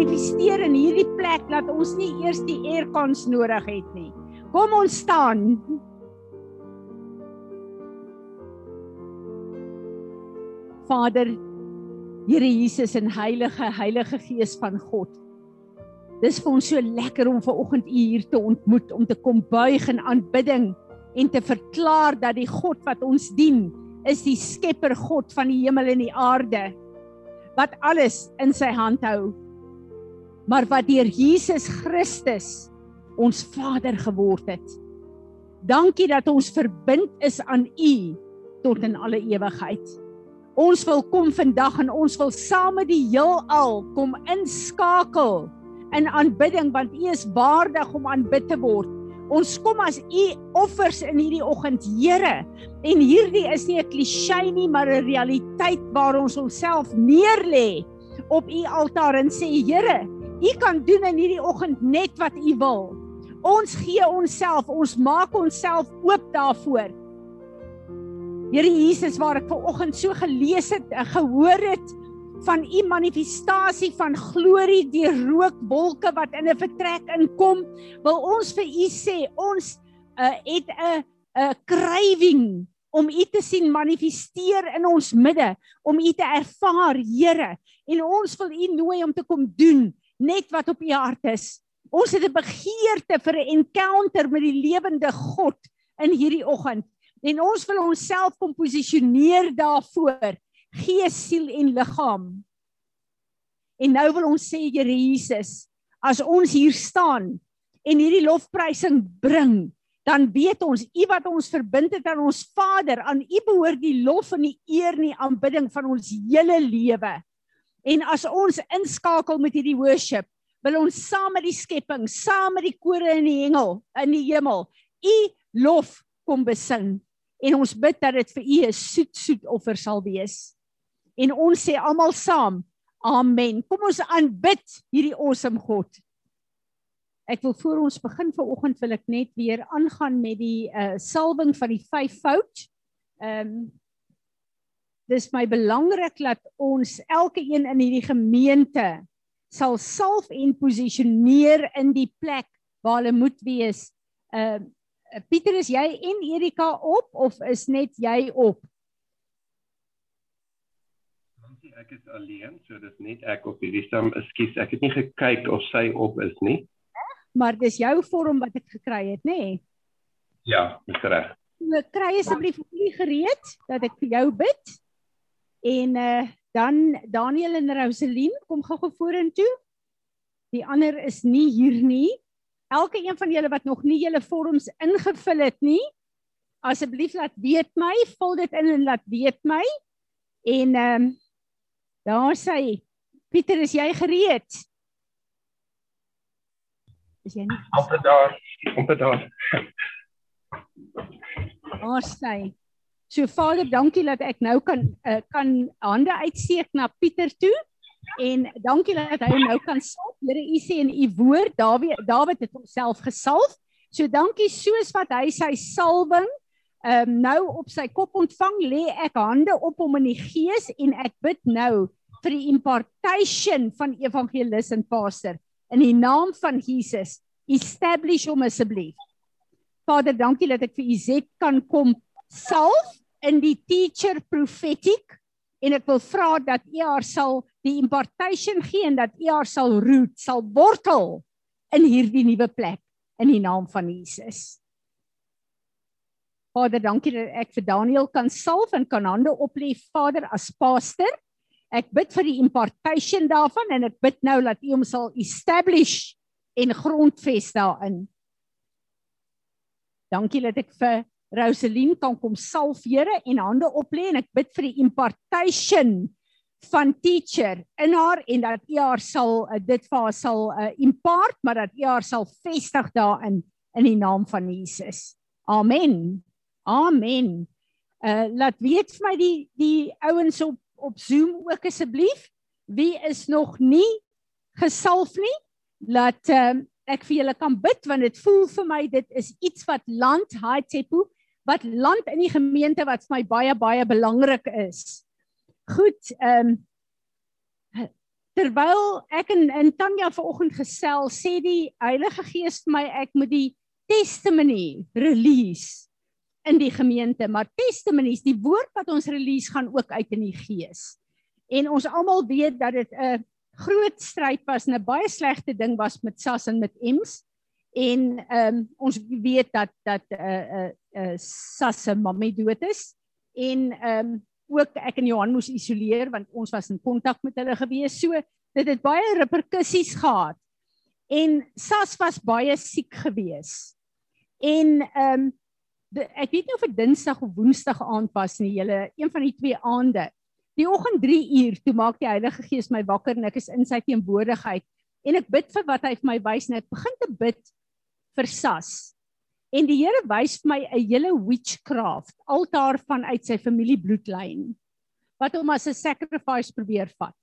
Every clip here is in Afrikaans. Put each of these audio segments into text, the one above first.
Manifesteer in hierdie plek dat ons nie eers die aircons nodig het nie. Kom ons staan. Vader, Here Jesus en Heilige Heilige Gees van God. Dis vir ons so lekker om ver oggend u hier te ontmoet om te kom buig in aanbidding en te verklaar dat die God wat ons dien is die skepper God van die hemel en die aarde wat alles in sy hand hou maar wat deur Jesus Christus ons Vader geword het. Dankie dat ons verbind is aan U tot in alle ewigheid. Ons wil kom vandag en ons wil saam met die heelal kom inskakel in aanbidding want U is waardig om aanbid te word. Ons kom as U offers in hierdie oggend, Here. En hierdie is nie 'n klisjé nie, maar 'n realiteit waar ons onsself neerlê op U altaar en sê, Here, U kan doen in hierdie oggend net wat U wil. Ons gee onsself, ons maak onsself oop daarvoor. Here Jesus, waar ek ver oggend so gelees het, gehoor het van u manifestasie van glorie deur rookwolke wat in 'n vertrek inkom, wil ons vir u sê, ons uh, het 'n 'n craving om u te sien manifesteer in ons midde, om u te ervaar, Here, en ons wil u nooi om te kom doen net wat op u hart is. Ons het 'n begeerte vir 'n encounter met die lewende God in hierdie oggend. En ons wil onsself kom posisioneer daarvoor, gees, siel en liggaam. En nou wil ons sê Here Jesus, as ons hier staan en hierdie lofprysing bring, dan weet ons U wat ons verbind het aan ons Vader, aan U behoort die lof en die eer en die aanbidding van ons hele lewe. En as ons inskakel met hierdie worship, wil ons saam met die skepping, saam met die kore in die hemel, in die hemel, u lof kom besing. En ons bid dat dit vir u 'n soet soet offer sal wees. En ons sê almal saam, amen. Kom ons aanbid hierdie awesome God. Ek wil voor ons begin vanoggend wil ek net weer aangaan met die uh salwing van die vyf fout. Ehm um, dis my belangrik dat ons elke een in hierdie gemeente sal salf en posisioneer in die plek waar hulle moet wees. Uh Pieter is jy en Erika op of is net jy op? Dankie, ek is alleen, so dis net ek op hierdie stam. Ekskuus, ek het nie gekyk of sy op is nie. Maar dis jou vorm wat ek gekry het, nê? Nee? Ja, dis reg. So kry asseblief vir gereed dat ek vir jou bid. En uh Dan Daniel en Rosaline, kom gou-gou vorentoe. Die ander is nie hier nie. Elke een van julle wat nog nie julle vorms ingevul het nie, asseblief laat weet my, vul dit in en laat weet my. En ehm um, daar sê Pieter, is jy gereed? Is jy nie? Amper daar, amper daar. Daar sê So Vader, dankie dat ek nou kan uh, kan hande uitsteek na Pieter toe en dankie dat hy nou kan salf. Here, u sê in u woord, Dawid Dawid het homself gesalf. So dankie soos wat hy sy salwing um, nou op sy kop ontvang, lê ek hande op hom in die gees en ek bid nou vir die impartation van evangelis en pastor in die naam van Jesus. Establish hom asseblief. Vader, dankie dat ek vir u Zet kan kom salf in die teacher prophetic en ek wil vra dat u haar sal die impartation gee en dat u haar sal root, sal wortel in hierdie nuwe plek in die naam van Jesus. Vader, dankie dat ek vir Daniel kan salf en kan hande oplê Vader as pastor. Ek bid vir die impartation daarvan en ek bid nou dat u hom sal establish en grondves daarin. Dankie dat ek vir Rosaline kan kom salf Here en hande oplê en ek bid vir die impartation van teacher in haar en dat U haar sal uh, dit vir haar sal uh, impart maar dat U haar sal vestig daarin in die naam van Jesus. Amen. Amen. Uh laat weet vir my die die ouens op op Zoom ook asseblief wie is nog nie gesalf nie laat uh, ek vir julle kan bid want dit voel vir my dit is iets wat land high tempo wat land in die gemeente wat vir my baie baie belangrik is. Goed, ehm um, terwyl ek en, en Tanya vanoggend gesels, sê die Heilige Gees vir my ek moet die testimony release in die gemeente, maar testimonies, die woord wat ons release gaan ook uit in die gees. En ons almal weet dat dit 'n groot stryd was en 'n baie slegte ding was met Sas en met Ems. En ehm um, ons weet dat dat 'n uh, 'n uh, uh, Sas se mamma dood is en ehm um, ook ek en Johan moes isoleer want ons was in kontak met hulle gewees. So dit het baie reperkusies gehad. En Sas was baie siek gewees. En ehm um, ek weet nie of dit Dinsdag of Woensdag aand was nie, julle een van die twee aande. Die oggend 3 uur toe maak die Heilige Gees my wakker en ek is in sy teenwoordigheid en ek bid vir wat hy vir my wys en ek begin te bid vir Sas. En die Here wys vir my 'n hele witchcraft altaar vanuit sy familie bloedlyn wat hom as 'n sacrifice probeer vat.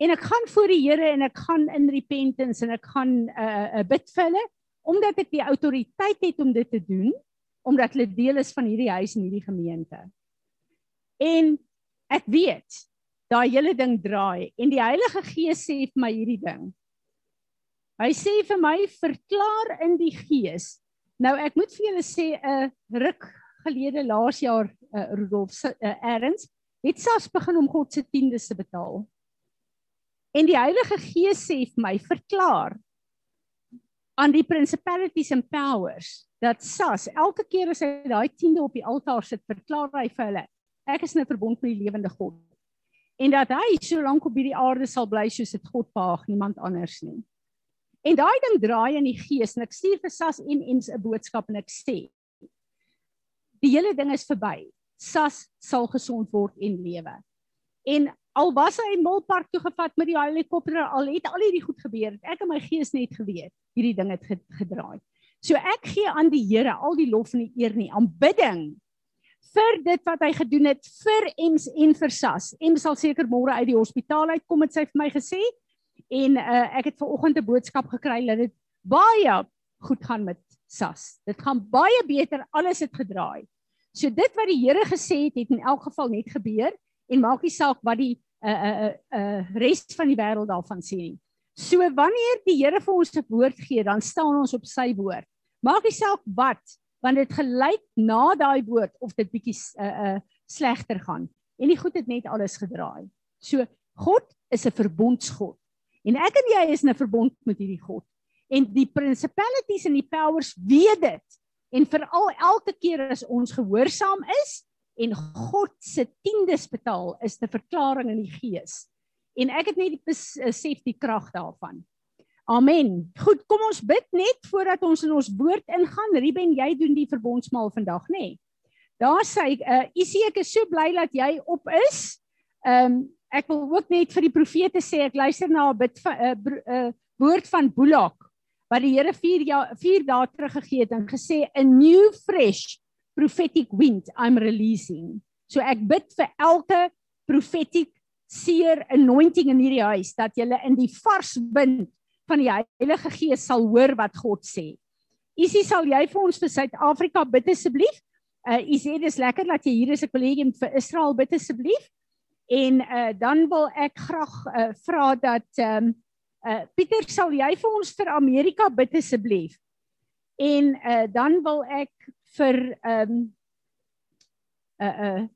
En ek gaan voor die Here en ek gaan in repentance en ek gaan 'n uh, 'n bid vir hulle omdat ek die autoriteit het om dit te doen omdat hulle deel is van hierdie huis en hierdie gemeente. En ek weet daai hele ding draai en die Heilige Gees sê vir my hierdie ding. Hy sê vir my verklaar in die Gees. Nou ek moet vir julle sê 'n uh, ruk gelede laas jaar uh, Rudolf uh, Erns het SARS begin om God se tiendes te betaal. En die Heilige Gees sê vir my verklaar aan die principalities and powers dat Sas elke keer as hy daai tiende op die altaar sit, verklaar hy vir hulle ek is in 'n verbond met die lewende God. En dat hy so lank op hierdie aarde sal bly soos dit God paag, niemand anders nie. En daai ding draai in die gees en ek stuur vir Sas en ens 'n boodskap en ek sê die hele ding is verby. Sas sal gesond word en lewe. En al was hy Molpark toe gevat met die helikopter al het al hierdie goed gebeur ek in my gees net geweet hierdie ding het gedraai so ek gee aan die Here al die lof en die eer nie aanbidding vir dit wat hy gedoen het vir Ems en vir Sas Ems sal seker môre uit die hospitaal uitkom het sy vir my gesê en uh, ek het ver oggend 'n boodskap gekry dat dit baie goed gaan met Sas dit gaan baie beter alles het gedraai so dit wat die Here gesê het het in elk geval net gebeur en maak nie saak wat die uh uh uh res van die wêreld daarvan sê nie. So wanneer die Here vir ons 'n woord gee, dan staan ons op sy woord. Maak nie saak wat, want dit gelyk na daai woord of dit bietjie uh uh slegter gaan. En die goed het net alles gedraai. So God is 'n verbondsgod. En ek en jy is in 'n verbond met hierdie God. En die principalities en die powers weet dit. En veral elke keer as ons gehoorsaam is, en God se tiendes betaal is 'n verklaring in die gees. En ek het net besef die krag daarvan. Amen. Goed, kom ons bid net voordat ons in ons woord ingaan. Ruben, jy doen die verbondsmaal vandag, nê? Nee. Daar sê ek, uh, Isie, ek is so bly dat jy op is. Ehm um, ek wil ook net vir die profete sê ek luister na 'n bid van 'n uh, uh, woord van Bulak wat die Here 4 jaar 4 dae terug gegee het en gesê 'n new fresh prophetic wind I'm releasing. So ek bid vir elke prophetic seer anointing in hierdie huis dat jy in die vars wind van die Heilige Gees sal hoor wat God sê. Isie sal jy vir ons vir Suid-Afrika bid asseblief? Uh sê dis lekker dat jy hier is. Ek wil hê jy moet vir Israel bid asseblief. En uh dan wil ek graag uh vra dat ehm um, uh Pieter sal jy vir ons vir Amerika bid asseblief? En uh dan wil ek vir ehm um, uh uh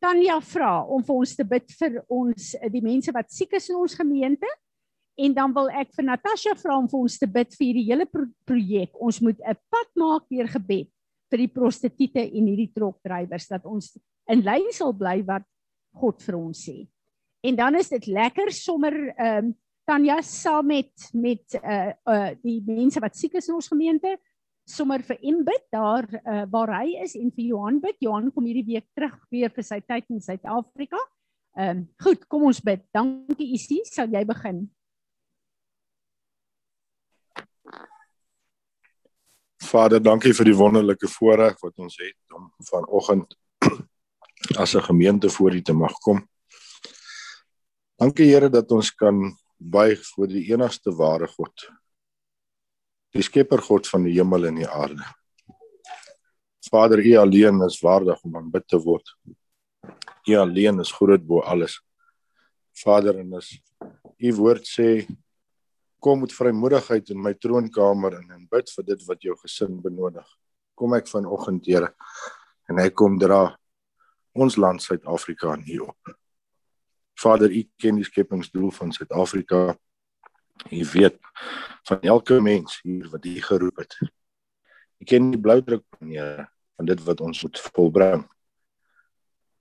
Tanya vra om vir ons te bid vir ons uh, die mense wat siek is in ons gemeente en dan wil ek vir Natasha vra om vir ons te bid vir hierdie hele pro projek. Ons moet 'n pad maak deur gebed vir die prostituie en hierdie trokdrywers dat ons in lyn sal bly wat God vir ons sê. En dan is dit lekker sommer ehm um, Tanya saam met met uh uh die mense wat siek is in ons gemeente sommer vir Imbit daar uh, waar hy is en vir Johan bid. Johan kom hierdie week terug weer vir sy tyd in Suid-Afrika. Ehm um, goed, kom ons bid. Dankie Isie, sal jy begin? Vader, dankie vir die wonderlike voorreg wat ons het om vanoggend as 'n gemeente voor U te mag kom. Dankie Here dat ons kan buig voor die enigste ware God die skepper God van die hemel en die aarde. Vader, U alleen is waardig om aanbid te word. U alleen is groot bo alles. Vader, en is U woord sê kom met vrymoedigheid in my troonkamer en en bid vir dit wat jou gesin benodig. Kom ek vanoggend, Here, en hy kom dra ons land Suid-Afrika aan U op. Vader, U ken die skepingsdoel van Suid-Afrika. U weet van elke mens hier wat U geroep het. U ken die bloudruk van Here van dit wat ons moet volbring.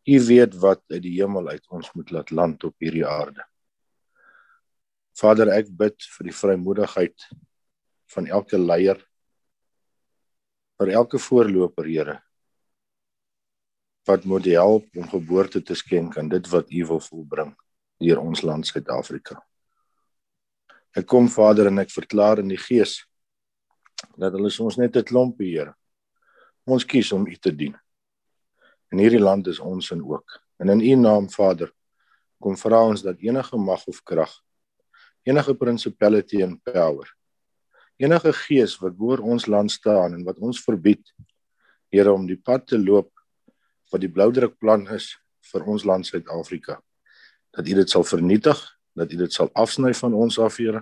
U weet wat uit die hemel uit ons moet laat land op hierdie aarde. Vader, ek bid vir die vrymoedigheid van elke leier vir elke voorloper, Here. Wat moet help om geboorte te skenk aan dit wat U wil volbring deur ons land Suid-Afrika. Ek kom Vader en ek verklaar in die Gees dat hulle ons net 'n klompie, Here. Ons kies om U te dien. En hierdie land is ons en ook. En in U naam, Vader, kom vra ons dat enige mag of krag, enige principality and power, enige gees wat bo ons land staan en wat ons verbied, Here om die pad te loop wat die bloudruk plan is vir ons land Suid-Afrika, dat U dit sal vernietig, dat U dit sal afsny van ons af, Here.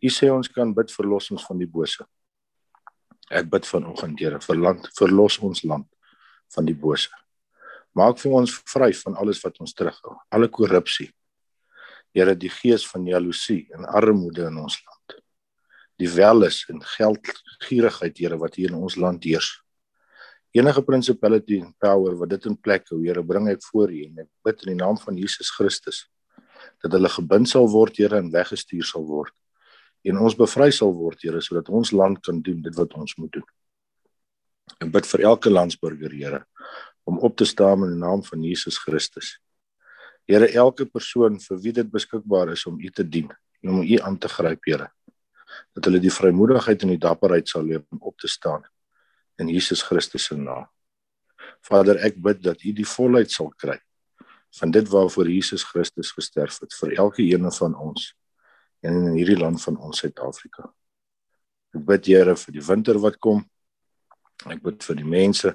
U sê ons kan bid verlos ons van die bose. Ek bid vanoggend, Here, vir land, verlos ons land van die bose. Maak vir ons vry van alles wat ons terughou, alle korrupsie. Here, die gees van jaloesie en armoede in ons land. Die welis en geldgierigheid, Here, wat hier in ons land heers. Enige principality en power wat dit in plek hou, Here, bring ek voor U en ek bid in die naam van Jesus Christus dat hulle gebind sal word, Here, en weggestuur sal word. En ons bevry sal word, Here, sodat ons land kan doen dit wat ons moet doen. Ek bid vir elke landsburger, Here, om op te staan in die naam van Jesus Christus. Here, elke persoon vir wie dit beskikbaar is om U te dien en om U aan te gryp, Here, dat hulle die vrymoedigheid en die dapperheid sal hê om op te staan in Jesus Christus se naam. Vader, ek bid dat U die volheid sal kry van dit waarvoor Jesus Christus gesterf het vir elke een van ons en in hierdie land van ons Suid-Afrika. Ek bid Here vir die winter wat kom. Ek bid vir die mense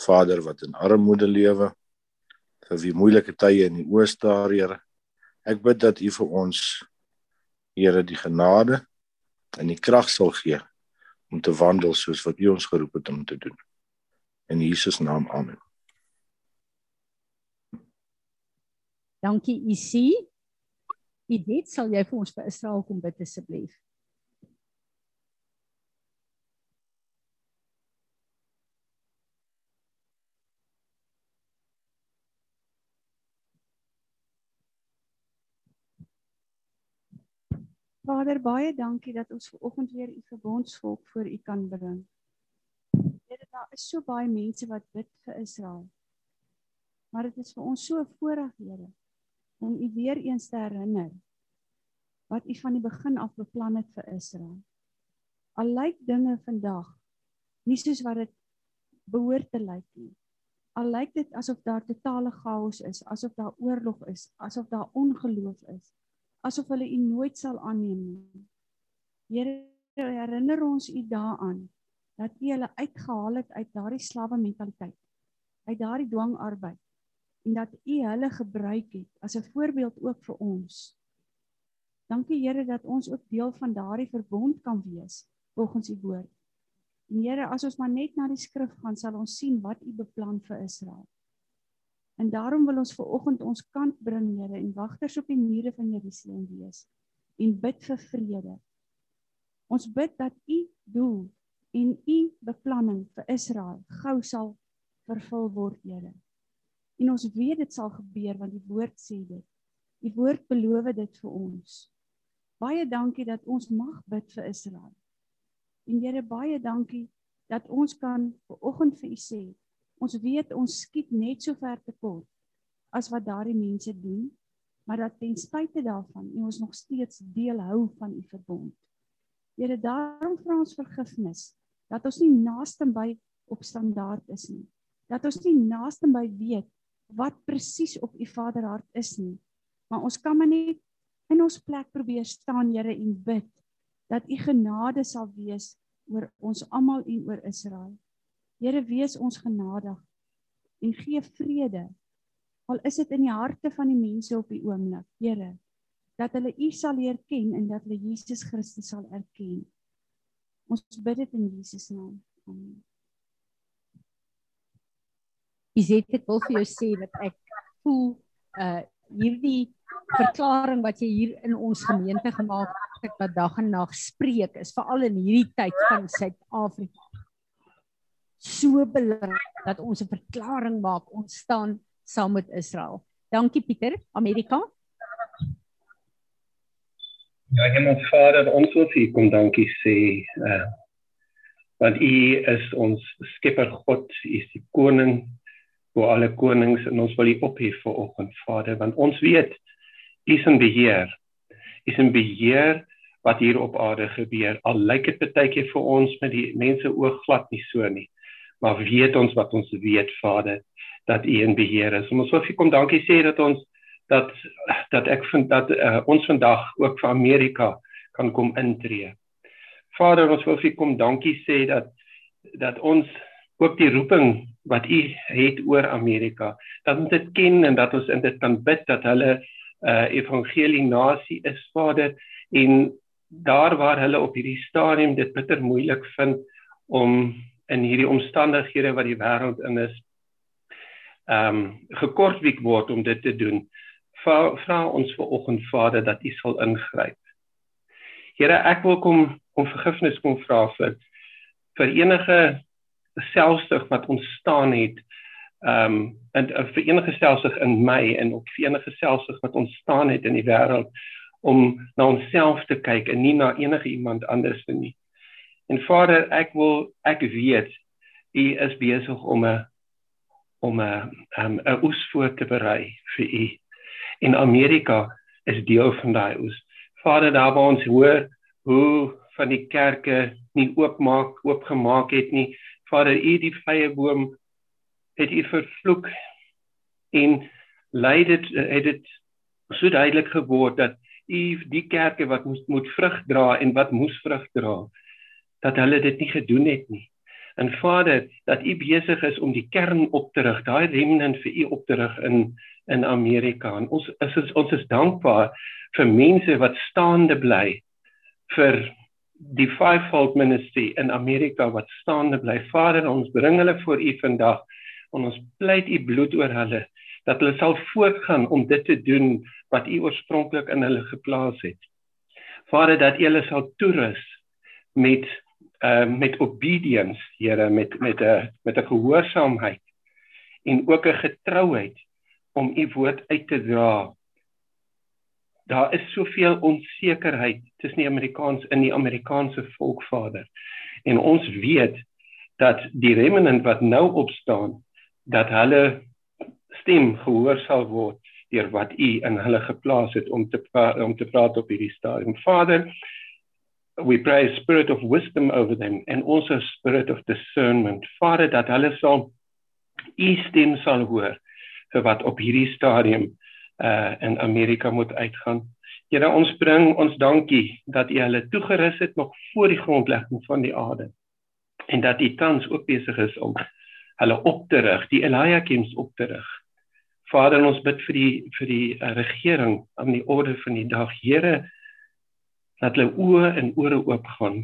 Vader wat in armoede lewe, vir wie moeilike tye in die ooste daar, Here. Ek bid dat U vir ons Here die genade en die krag sal gee om te wandel soos wat U ons geroep het om te doen. In Jesus naam. Amen. Dankie Isie. Idit, sal jy vir ons vir Israel kom bid asseblief? Vader, baie dankie dat ons ver oggend weer u verbondsvolk voor u kan bring. Here, daar is so baie mense wat bid vir Israel. Maar dit is vir ons so 'n voorreg, Here, om u weer eens te herinner wat u van die begin af beplan het vir Israel. Al lyk dinge vandag nie soos wat dit behoort te lyk nie. Al lyk dit asof daar totale chaos is, asof daar oorlog is, asof daar ongeloof is asof hulle u nooit sal aanneem nie. Here, herinner ons u daaraan dat u hulle uitgehaal het uit daardie slawe mentaliteit, uit daardie dwangarbeid en dat u hulle gebruik het as 'n voorbeeld ook vir ons. Dankie Here dat ons ook deel van daardie verbond kan wees volgens u woord. En Here, as ons maar net na die skrif gaan, sal ons sien wat u beplan vir Israel. En daarom wil ons ver oggend ons kant bring, Here, en wagters op die mure van Jerusalem wees en bid vir vrede. Ons bid dat u doel en u beplanning vir Israel gou sal vervul word, Here. En ons weet dit sal gebeur want die woord sê dit. Die woord beloof dit vir ons. Baie dankie dat ons mag bid vir Israel. En Here, baie dankie dat ons kan ver oggend vir u sê Ons weet ons skiet net so ver te kort as wat daardie mense doen, maar dat ten spyte daarvan ons nog steeds deel hou van u verbond. Here, daarom vra ons vergifnis dat ons nie naaste by op standaard is nie. Dat ons nie naaste by weet wat presies op u Vaderhart is nie. Maar ons kan maar net in ons plek probeer staan, Here, en bid dat u genade sal wees oor ons almal en oor Israel. Here wees ons genadig en gee vrede. Al is dit in die harte van die mense op die oomblik, Here, dat hulle U sal leer ken en dat hulle Jesus Christus sal erken. Ons bid dit in Jesus naam. Amen. Iset ek wil vir jou sê dat ek voel uh hierdie verklaring wat jy hier in ons gemeente gemaak het wat dag en nag spreek is veral in hierdie tyd van Suid-Afrika so belangrik dat ons 'n verklaring maak ons staan saam met Israel. Dankie Pieter, Amerika. Ja, Hemelse Vader, ons wil vir U kom dankie sê uh want U is ons Skepper God, U is die koning oor alle konings en ons wil U ophef vir oggend Vader, want ons weet U is in beheer. U is in beheer wat hier op aarde gebeur. Al lyk dit baie keer vir ons met die mense oog glad nie so nie. Maar weet ons wat ons weet Vader, dat U in beheer is. Ons wil vir kom dankie sê dat ons dat dat ek vind dat uh, ons vandag ook vir Amerika kan kom intree. Vader, ons wil vir kom dankie sê dat dat ons ook die roeping wat u het oor Amerika, dat ons dit ken en dat ons in dit kan bid dat hulle 'n uh, evangelie nasie is, Vader, en daar waar hulle op hierdie stadium dit bitter moeilik vind om in hierdie omstandighede wat die wêreld in is, ehm um, gekortwiek word om dit te doen vra ons ver oggend Vader dat U sal ingryp. Here, ek wil kom om vergifnis kom vra vir vir enige selfsug wat ontstaan het ehm um, en vir enige selfsug in my en ook vir enige selfsug wat ontstaan het in die wêreld om na onsself te kyk en nie na enige iemand anders nie. En Vader, ek wil ek weet U is besig om 'n om 'n 'n oes voor te berei vir U en Amerika is deel van daai oes. Vader, daar waar ons hoor hoe van die kerke nie oopmaak, oopgemaak het nie. Vader, U die vrye boom het U vervloek en lei dit het dit so duidelik geword dat U die kerke wat moes moet vrug dra en wat moes vrug dra dat hulle dit nie gedoen het nie. En Vader, dat U besig is om die kern op te rig, daai remnant vir U op te rig in in Amerika. En ons is ons, ons is dankbaar vir mense wat staande bly vir die fivefold ministry in Amerika wat staande bly. Vader, ons bring hulle voor U vandag en ons pleit U bloed oor hulle dat hulle sal voortgaan om dit te doen wat U oorspronklik in hulle geplaas het. Vader, dat U hulle sal toerus met uh met obedience, Here, met met 'n met 'n gehoorsaamheid en ook 'n getrouheid om u woord uit te dra. Daar is soveel onsekerheid tussen die Amerikaans in die Amerikaanse volkvader. En ons weet dat die remnant wat nou opstaan, dat hulle stem gehoor sal word deur wat u in hulle geplaas het om te om te praat op hierdie stadium. Vader, we pray a spirit of wisdom over them and also a spirit of discernment. Vader, dat hulle sal u stem sal hoor vir wat op hierdie stadium uh in Amerika moet uitgaan. Here ons bring ons dankie dat U hulle toegerus het nog voor die grondlegging van die aarde en dat U tans ook besig is om hulle op te rig, die Eliakims op te rig. Vader, ons bid vir die vir die uh, regering aan die orde van die dag. Here, dat hulle oë en ore oop gaan.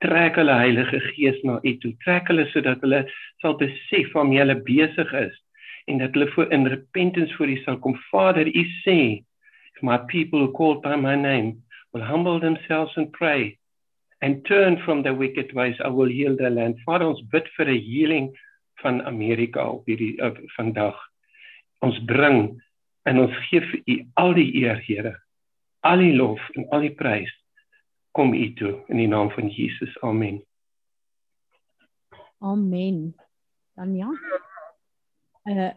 Trek hulle Heilige Gees na U toe. Trek hulle sodat hulle sal besef waarmee hulle besig is en dat hulle voor in repentance voor U sal kom. Vader, U sê, my people who called by my name will humble themselves and pray and turn from their wicked ways, I will heal their land. Vader, ons bid vir 'n healing van Amerika op hierdie uh, vandag. Ons bring en ons gee vir U al die eer, Here. Al die lof en al die prys kom U toe in die naam van Jesus. Amen. Amen. Dan ja uh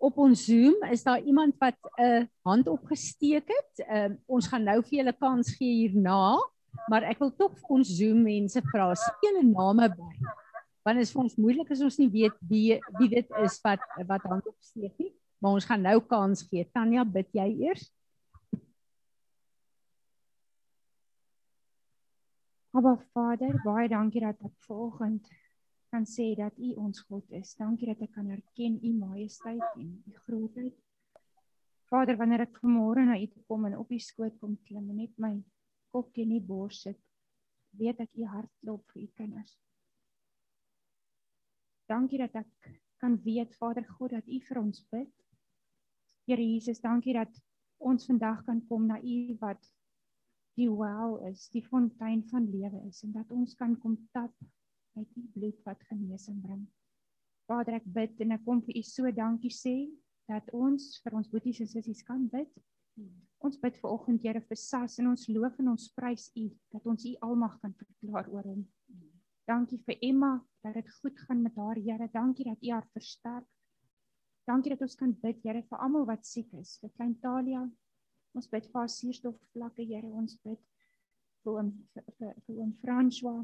op ons Zoom is daar iemand wat 'n uh, hand opgesteek het. Uh, ons gaan nou vir julle kans gee hierna, maar ek wil tog vir ons Zoom mense vra, sê julle name by. Want dit is vir ons moeilik as ons nie weet wie wie dit is wat wat hand opsteek nie, maar ons gaan nou kans gee. Tanya, bid jy eers? Aba Vader, baie dankie dat ek vanoggend kan sê dat U ons God is. Dankie dat ek kan erken U majesteit en U grootheid. Vader, wanneer ek vanmôre na U toe kom en op U skoot kom klim en net my kop teen U bors sit, weet ek U hart klop vir U kinders. Dankie dat ek kan weet Vader God dat U vir ons bid. Here Jesus, dankie dat ons vandag kan kom na U wat die wel is, die fontein van lewe is en dat ons kan kom tap uit U bloed wat genesing bring. Vader, ek bid en ek kom vir U so dankie sê dat ons vir ons boeties en sissies kan bid. Ons bid vir oggend Here vir Sas en ons loof en ons prys U dat ons U almag kan verklaar oor hom. Dankie vir Emma dat dit goed gaan met haar Here. Dankie dat U haar versterk. Dankie dat ons kan bid Here vir almal wat siek is. Vir klein Talia. Ons bid vir haar suurstof vlakke Here. Ons bid vir oom vir, vir, vir oom François.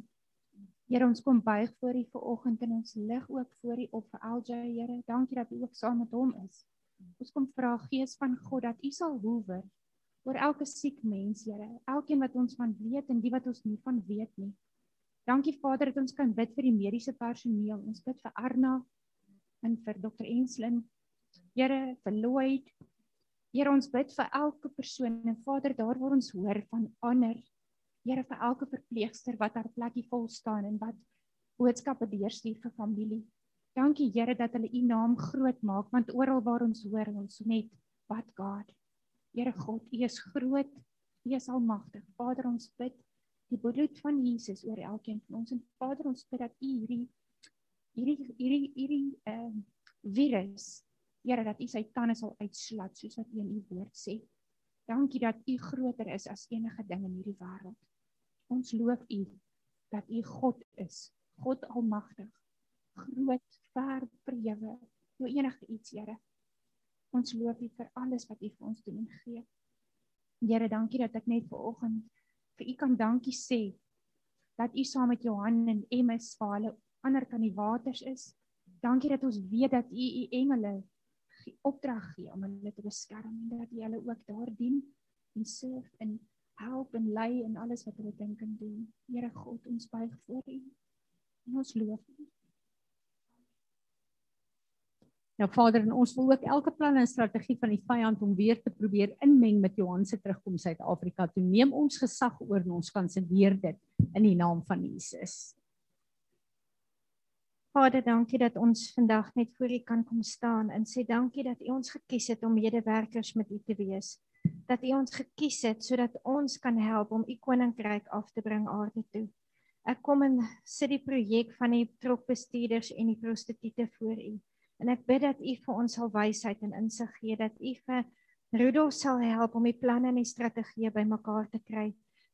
Here ons kom buig voor U vir oggend en ons lig ook voor U op vir LJ Here. Dankie dat U ook saam met hom is. Ons kom vra Gees van God dat U sal hoewer oor elke siek mens, Here. Elkeen wat ons van weet en die wat ons nie van weet nie. Dankie Vader dat ons kan bid vir die mediese personeel. Ons bid vir Arna en vir Dr. Enslin. Here, vir Lloyd. Here, ons bid vir elke persoon en Vader daar waar ons hoor van ander. Here, vir elke verpleegster wat haar plekkie vol staan en wat boodskappe deurstuur vir familie. Dankie Here dat hulle u naam groot maak want oral waar ons hoor ons net wat God. Here God, U is groot. U is almagtig. Vader, ons bid die bloed van Jesus oor elkeen van ons en Vader, ons bid dat U hierdie hierdie hierdie hierdie ehm uh, virus Here dat U sy tande sal uitslat soos wat U in U woord sê. Dankie dat U groter is as enige ding in hierdie wêreld. Ons loof U dat U God is. God almagtig groot ver prewe jou enige iets Here ons loof U vir alles wat U vir ons doen en gee Here dankie dat ek net ver oggend vir U kan dankie sê dat U saam met Johan en Emma's vir hulle ander kan die waters is dankie dat ons weet dat U U engele opdrag gee om hulle te beskerm en dat jy hulle ook daar dien en serve en help en lei en alles wat hulle dink en doen. Here God, ons buig voor U. En ons loof U. Nou Vader, en ons wil ook elke plan en strategie van die vyand om weer te probeer inmeng met Johan se terugkom Suid-Afrika toe neem ons gesag oor en ons kanselleer dit in die naam van Jesus. Vader, dankie dat ons vandag net voor U kan kom staan en sê dankie dat U ons gekies het om medewerkers met U te wees. Dat U ons gekies het sodat ons kan help om U koninkryk af te bring aarde toe. Ek kom en sit die projek van die trokbestuurders en die prostituie voor U. En ek bid dat U vir ons sal wysheid en insig gee dat U vir Rudolf sal help om die planne en die strategieë bymekaar te kry.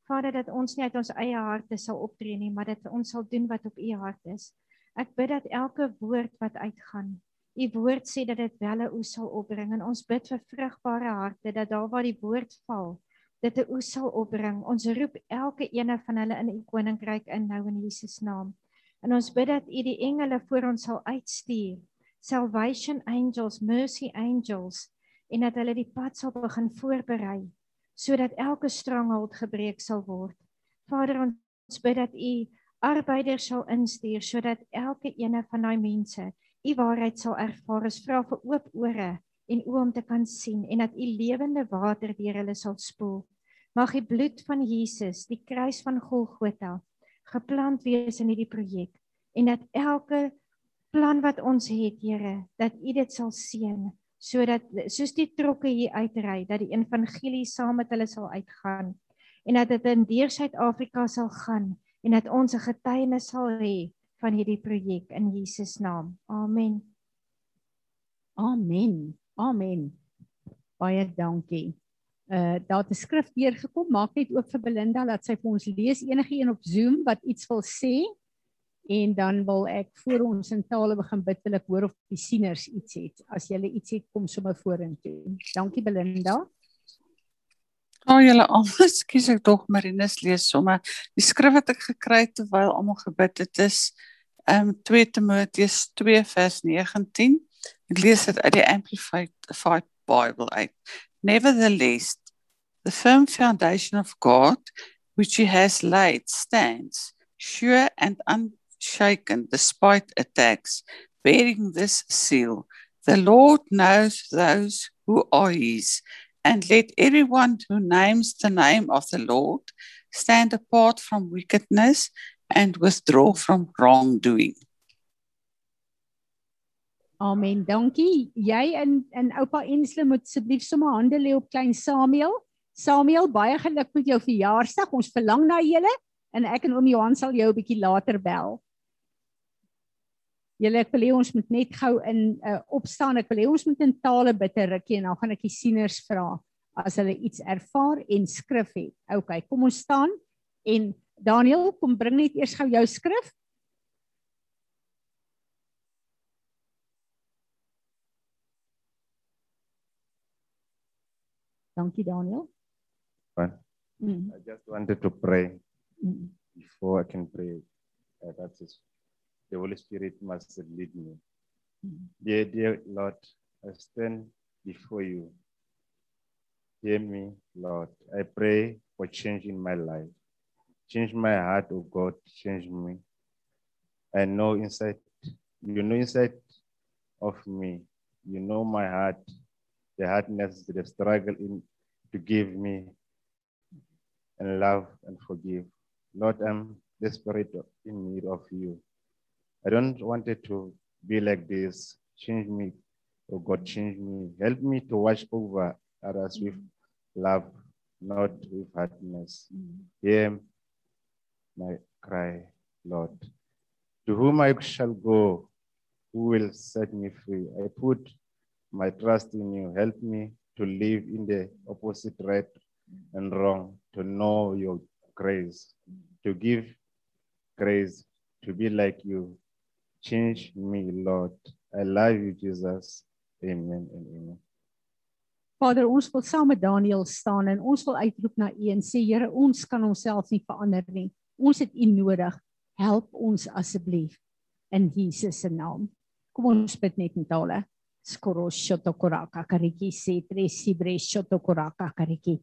Vader dat ons nie uit ons eie harte sal optree nie, maar dat ons sal doen wat op U hart is. Ek bid dat elke woord wat uitgaan, U woord sê dat dit welle oes sal opbring en ons bid vir vrugbare harte dat daar waar die woord val, dit 'n oes sal opbring. Ons roep elke ene van hulle in U koninkryk in nou in Jesus naam. En ons bid dat U die engele voor ons sal uitstuur salvation angels, mercy angels en dat hulle die pad sal begin voorberei sodat elke stronghold gebreek sal word. Vader, ons bid dat U arbeiders sal instuur sodat elke ene van daai mense U waarheid sal ervaar. Ons vra vir oop ore en oë om te kan sien en dat U lewende water deur hulle sal spoel. Mag die bloed van Jesus, die kruis van Golgotha, geplant wees in hierdie projek en dat elke plan wat ons het, Here, dat U dit sal seën sodat soos die trokke hier uitry dat die evangelie saam met hulle sal uitgaan en dat dit in deur Suid-Afrika sal gaan en dat ons 'n getuienis sal hê van hierdie projek in Jesus naam. Amen. Amen. Amen. Baie dankie. Uh daar het 'n skrif deurgekom. Maak net oop vir Belinda dat sy vir ons lees enige een op Zoom wat iets wil sê en dan wil ek voor ons in tale begin bid wil ek hoor of die sieners iets het as jy iets het kom sommer vorentoe dankie Belinda Ag oh, julle almal skus ek tog Marinus lees sommer. Die skrif wat ek gekry het terwyl almal gebid het is um 2 Timoteus 2 vers 19 ek lees dit uit die amplified bible uit. Nevertheless the firm foundation of god which he has laid stands sure and un shaken despite attacks, bearing this seal The Lord knows those who are his, and let everyone who names the name of the Lord stand apart from wickedness and withdraw from wrongdoing. Amen. Dankie. Jy en en oupa Ensle moet asseblief sommer hande lê op klein Samuel. Samuel, baie geluk met jou verjaarsdag. Ons verlang na julle en ek en oom Johan sal jou 'n bietjie later bel. Julle ek wil hê ons moet net gou in uh, opstaan. Ek wil hê ons moet in tale bid 'n rukkie en dan gaan ek die sieners vra as hulle iets ervaar en skrif het. OK, kom ons staan en Daniel, kom bring net eers gou jou skrif. Dankie Daniel. Fine. Mm. I just wanted to pray Mm. before I can pray. Uh, that is, the Holy Spirit must lead me. Mm. Dear, dear Lord, I stand before you. Hear me, Lord. I pray for change in my life. Change my heart, oh God, change me. I know inside, you know inside of me, you know my heart, the hardness, the struggle in to give me and love and forgive. Lord, I'm desperate in need of you. I don't want it to be like this. Change me, oh God, change me. Help me to watch over others with love, not with hardness. Hear my cry, Lord. To whom I shall go, who will set me free? I put my trust in you. Help me to live in the opposite right and wrong, to know your grace, to give grace, to be like you. Change me, Lord. I love you, Jesus. Amen and amen. Vader, ons wil saam met Daniel staan en ons wil uitroep na U en sê Here, ons kan onsself nie verander nie. Ons het U nodig. Help ons asseblief in Jesus se naam. Kom ons bid net in tale. Skoro shoto koraka kariki se tre sibre shoto koraka kariki.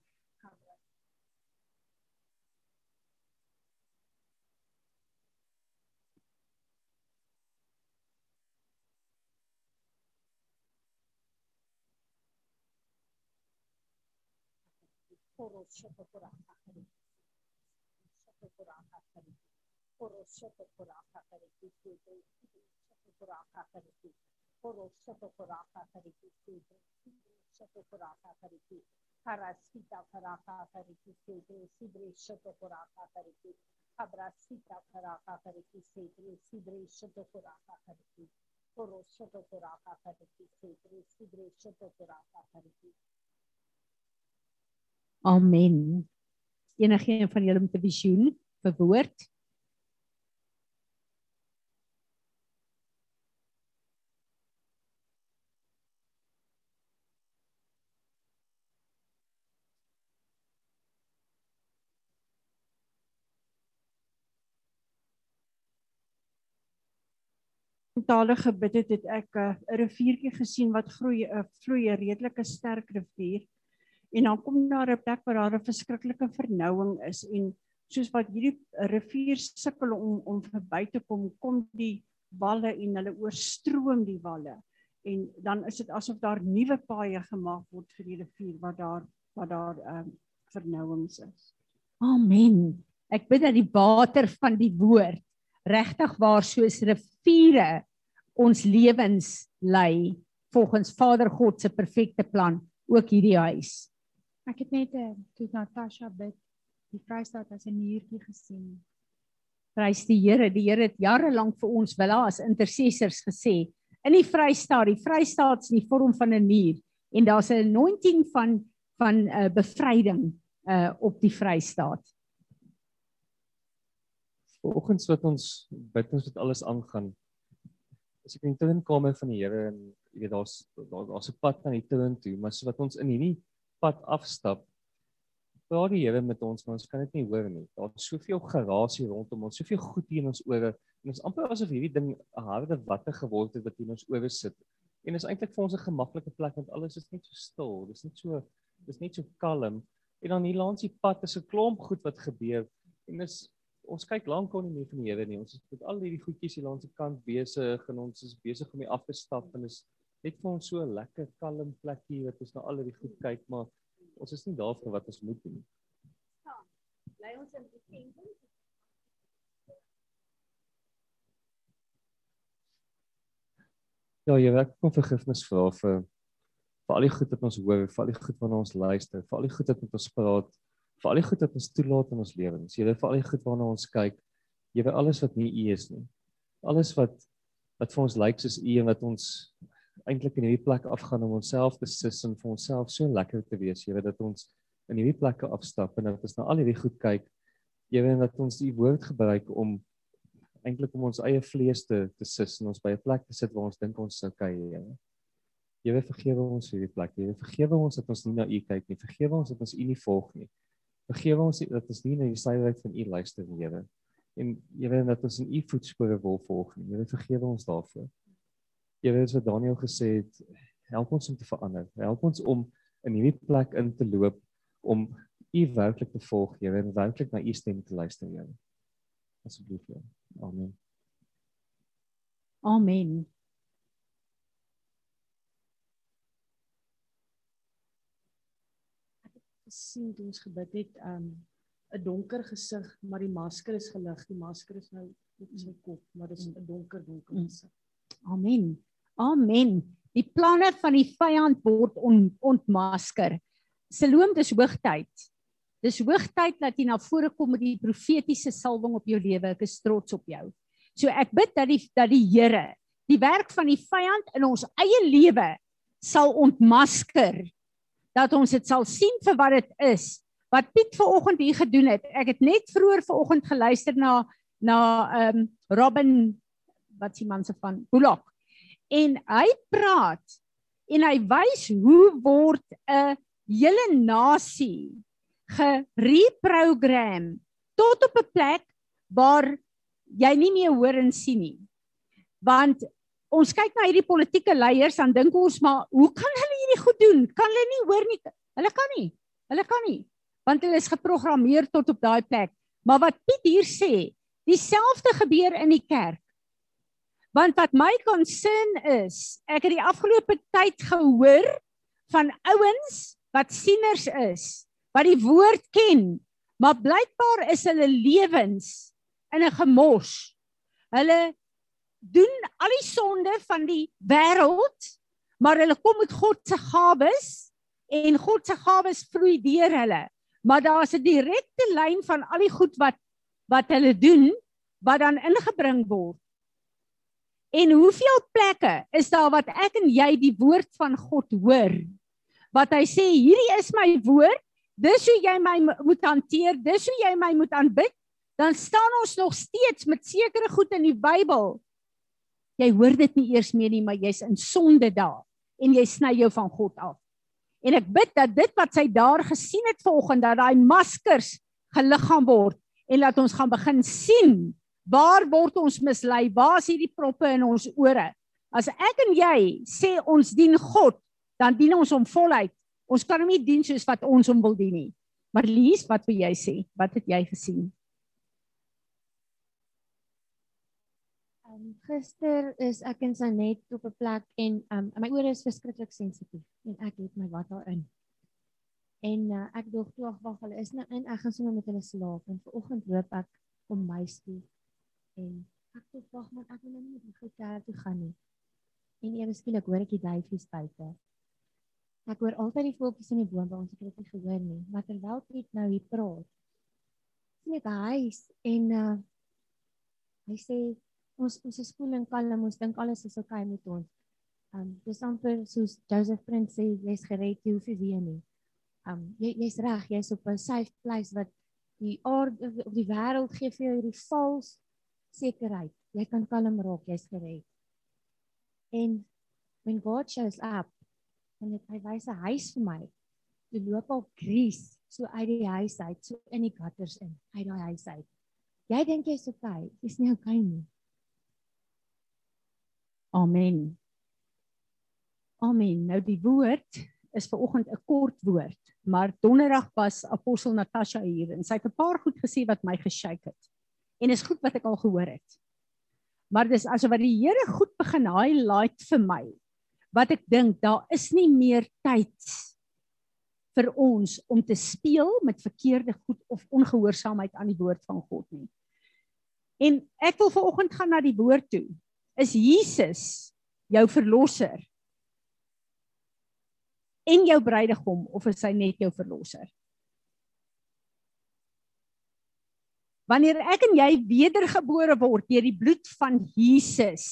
रोशत खुराखा करेगी रोशत करेगी Amen. Enigeen van julle met 'n visioen vir woord? tale gebid het, het ek 'n uh, riviertjie gesien wat groei 'n uh, vloei redelike sterk rivier. En dan kom daar 'n plek waar daar 'n verskriklike vernouing is en soos wat hierdie rivier sukkel om om verby te kom, kom die walle en hulle oorstroom die walle. En dan is dit asof daar nuwe paaie gemaak word vir die rivier wat daar wat daar ehm um, vernouings is. Amen. Ek bid dat die water van die woord regtig waar soos riviere ons lewens lei volgens Vader God se perfekte plan ook hierdie huis. Ek het net uh, toe Natasha bid die Vrystaat as 'n niertjie gesien. Prys die Here. Die Here het jare lank vir ons wil as intercessors gesê in die Vrystaat, die Vrystaat is in die vorm van 'n nier en daar's 'n anointing van van 'n uh, bevryding uh op die Vrystaat. Vanoggend wat ons bid ons wat alles aangaan. As ek in die tuinkamer van die Here en jy weet daar's daar, daar's 'n pad aan die tuin toe, maar so wat ons in hierdie pad afstap, praat die Here met ons, maar ons kan dit nie hoor nie. Daar's soveel gerasie rondom ons, soveel goed hier in ons ore. En ons amper asof hierdie ding 'n harde watte geword het wat hier in ons ore sit. En is eintlik vir ons 'n gemaklike plek want alles is net so stil. Dis net so dis net so kalm. En dan hier langs die pad is 'n klomp goed wat gebeur. En dis ons kyk lank aan nie meer van die Here nie. Ons is met al hierdie goedjies hier langs die kant besig en ons is besig om hier af te stap en is net vir ons so 'n lekker kalm plekkie wat ons na al die goed kyk, maar ons is nie daar vir wat ons moet doen nie. Bly ons in die tempel. Ja, jy werk kom vergifnis vra vir vir al die goed wat ons hoor, vir al die goed waarna ons luister, vir al die goed wat met ons praat, vir al die goed wat ons toelaat in ons lewens. Jy weet vir al die goed waarna ons kyk. Jy weet alles wat nie U is nie. Alles wat wat vir ons lyk soos U en wat ons eintlik in hierdie plek afgaan om onsself te sis en vir onsself so lekker te wees. Jy weet dat ons in hierdie plekke afstap en dat ons na al hierdie goed kyk. Jy weet dat ons die woord gebruik om eintlik om ons eie vlees te te sis en ons by 'n plek te sit waar ons dink ons sou kyk, Here. Jy weet vergewe ons hierdie plek. Jy weet vergewe ons dat ons nie na U kyk nie. Vergewe ons dat ons U nie volg nie. Vergewe ons dat ons nie na die suiwerheid van U luister nie, Here. En jy weet dat ons in U voetspore wil volg nie. Jy weet vergewe ons daarvoor. Jy weet wat Daniel gesê het, help ons om te verander. Help ons om in hierdie plek in te loop om U werklik te volg, Here, en werklik na U stem te luister, Here. Asseblief, Here. Amen. Amen. gesien toe ons gebid het, um 'n donker gesig, maar die masker is gelig. Die masker is nou op sy kop, maar dit is 'n donker donker Mm. gesig. Amen. Amen. Die planne van die vyand word on, ontmasker. Siloam dis hoogtyd. Dis hoogtyd dat jy na vore kom met die profetiese salwing op jou lewe. Ek is trots op jou. So ek bid dat die dat die Here die werk van die vyand in ons eie lewe sal ontmasker. Dat ons dit sal sien vir wat dit is. Wat Piet vanoggend hier gedoen het. Ek het net vroeër vanoggend geluister na na ehm um, Robin wat s'ie man se van Bullock. En hy praat en hy wys hoe word 'n hele nasie gereprogram tot op 'n plek waar jy nie meer hoor en sien nie. Want ons kyk na hierdie politieke leiers dan dink ons maar hoe kan hulle hierdie goed doen? Kan hulle nie hoor nie? Hulle kan nie. Hulle kan nie. Want hulle is geprogrammeer tot op daai plek. Maar wat Piet hier sê, dieselfde gebeur in die kerk. Want wat my concern is, ek het die afgelope tyd gehoor van ouens wat sieners is, wat die woord ken, maar blykbaar is hulle lewens in 'n gemors. Hulle doen al die sonde van die wêreld, maar hulle kom met God se gawes en God se gawes vloei deur hulle. Maar daar's 'n direkte lyn van al die goed wat wat hulle doen wat dan ingebring word. En hoeveel plekke is daar wat ek en jy die woord van God hoor? Wat hy sê, hierdie is my woord, dis hoe jy my mo- moet hanteer, dis hoe jy my moet aanbid, dan staan ons nog steeds met sekere goed in die Bybel. Jy hoor dit nie eers meer nie, maar jy's in sonde daar en jy sny jou van God af. En ek bid dat dit wat sy daar gesien het vanoggend dat daai maskers geliggaam word en laat ons gaan begin sien waar word ons mislei? Waar is hierdie proppe in ons ore? As ek en jy sê ons dien God, dan dien ons hom voluit. Ons kan hom nie dien soos wat ons hom wil dien nie. Maar lees wat wil jy sê? Wat het jy gesien? Um, gister is ek in Sanet op 'n plek en um, my ore is verskriklik sensitief en ek het my wat daarin. En uh, ek dog toe ag wag, hulle is nou in ek gaan sommer met hulle slaap en vanoggend loop ek om my toe en ek dog wag maar ek wil nou nie met die kerk toe gaan nie. En ewe skielik hoor ek die duifies buite. Ek hoor altyd die voeltjies in die boom, maar ons het dit nie gehoor nie. Maar terwyl Piet nou hier praat, sien ek huis en uh, hy sê ons ons is koel en kalm, ons dink alles is oukei okay met ons. Um dis amper soos Joseph Prince sê, jy's gered, jy hoef nie weer nie. Um jy jy's reg, jy's op 'n safe place wat die aarde of die wêreld gee vir jou hierdie vals sekerheid. Jy kan kalm raak, jy's gered. En when God shows up, en dit hy wys 'n huis vir my. Jy loop al grease so uit die huis uit, so in die gutters in, uit daai huis uit. Jy dink jy's okay, jy's nie okay nie. Amen. Amen. Nou die woord is ver oggend 'n kort woord, maar donderdag was apostel Natasha hier en sy het 'n paar goed gesê wat my geshake het. En is goed wat ek al gehoor het. Maar dis asof wat die Here goed begin highlight vir my wat ek dink daar is nie meer tyd vir ons om te speel met verkeerde goed of ongehoorsaamheid aan die woord van God nie. En ek wil vanoggend gaan na die woord toe. Is Jesus jou verlosser? En jou bruidegom of is hy net jou verlosser? Wanneer ek en jy wedergebore word deur die bloed van Jesus,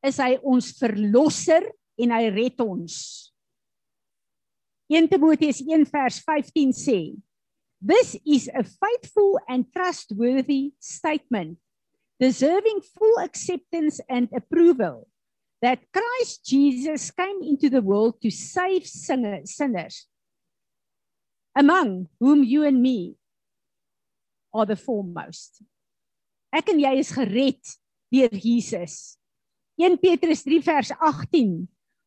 is hy ons verlosser en hy red ons. 1 Timoteus 1 vers 15 sê: This is a faithful and trustworthy statement, deserving full acceptance and approval that Christ Jesus came into the world to save sinners, among whom you and me are the foremost. Ek en jy is gered deur Jesus. 1 Petrus 3 vers 18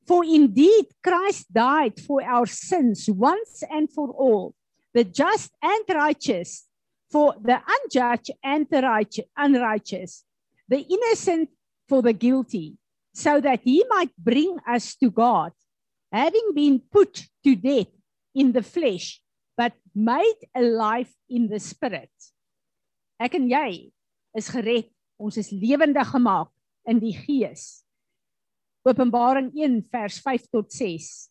For indeed Christ died for our sins once and for all the just and righteous for the unjudged and the righteous unrighteous the innocent for the guilty so that he might bring us to God having been put to death in the flesh but made alive in the spirit Ek en jy is gered. Ons is lewendig gemaak in die gees. Openbaring 1 vers 5 tot 6.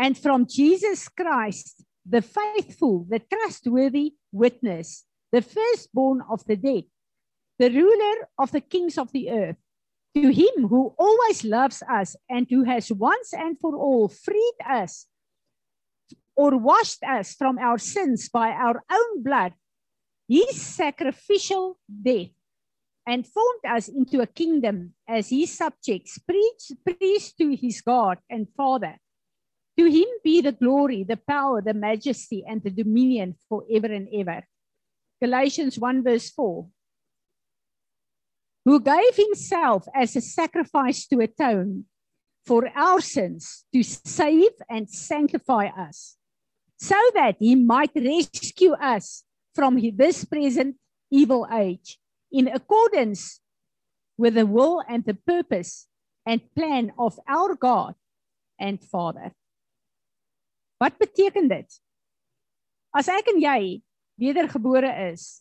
And from Jesus Christ, the faithful, the trustworthy witness, the firstborn of the dead, the ruler of the kings of the earth, to him who always loves us and who has once and for all freed us or washed us from our sins by our own blood his sacrificial death and formed us into a kingdom as his subjects, preach, priest to his God and Father. To him be the glory, the power, the majesty, and the dominion forever and ever. Galatians 1 verse 4. Who gave himself as a sacrifice to atone for our sins, to save and sanctify us, so that he might rescue us from this present evil age in accordance with the will and the purpose and plan of our God and Father. Wat beteken dit? As ek en jy wedergebore is,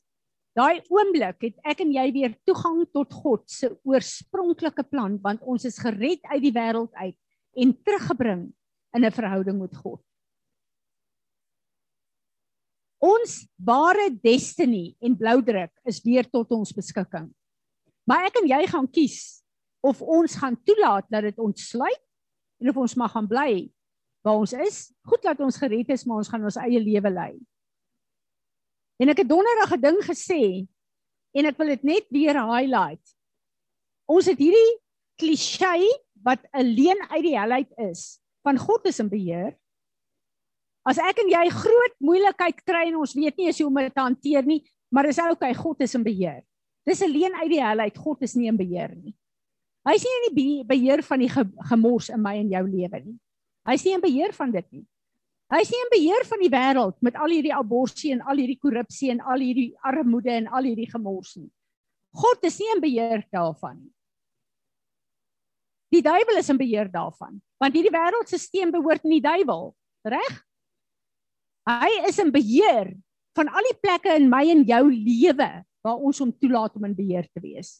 daai oomblik het ek en jy weer toegang tot God se oorspronklike plan want ons is gered uit die wêreld uit en teruggebring in 'n verhouding met God. Ons ware destiny en bloudruk is weer tot ons beskikking. Maar ek en jy gaan kies of ons gaan toelaat dat dit ontsluit en of ons mag gaan bly waar ons is. Goed dat ons gered is, maar ons gaan ons eie lewe lei. En ek het donderdag 'n ding gesê en ek wil dit net weer highlight. Ons het hierdie klise wat alleen uit die helheid is van God is in beheer As ek en jy groot moeilikheid kry en ons weet nie hoe om dit te hanteer nie, maar dis oukei, God is in beheer. Dis alleen uit die hel uit, God is nie in beheer nie. Hy is nie in die beheer van die gemors in my en jou lewe nie. Hy is nie in beheer van dit nie. Hy is nie in beheer van die wêreld met al hierdie abortus en al hierdie korrupsie en al hierdie armoede en al hierdie gemors nie. God is nie in beheer daarvan nie. Die duiwel is in beheer daarvan, want hierdie wêreldstelsel behoort nie die duiwel, reg? Hy is in beheer van al die plekke in my en jou lewe waar ons hom toelaat om in beheer te wees.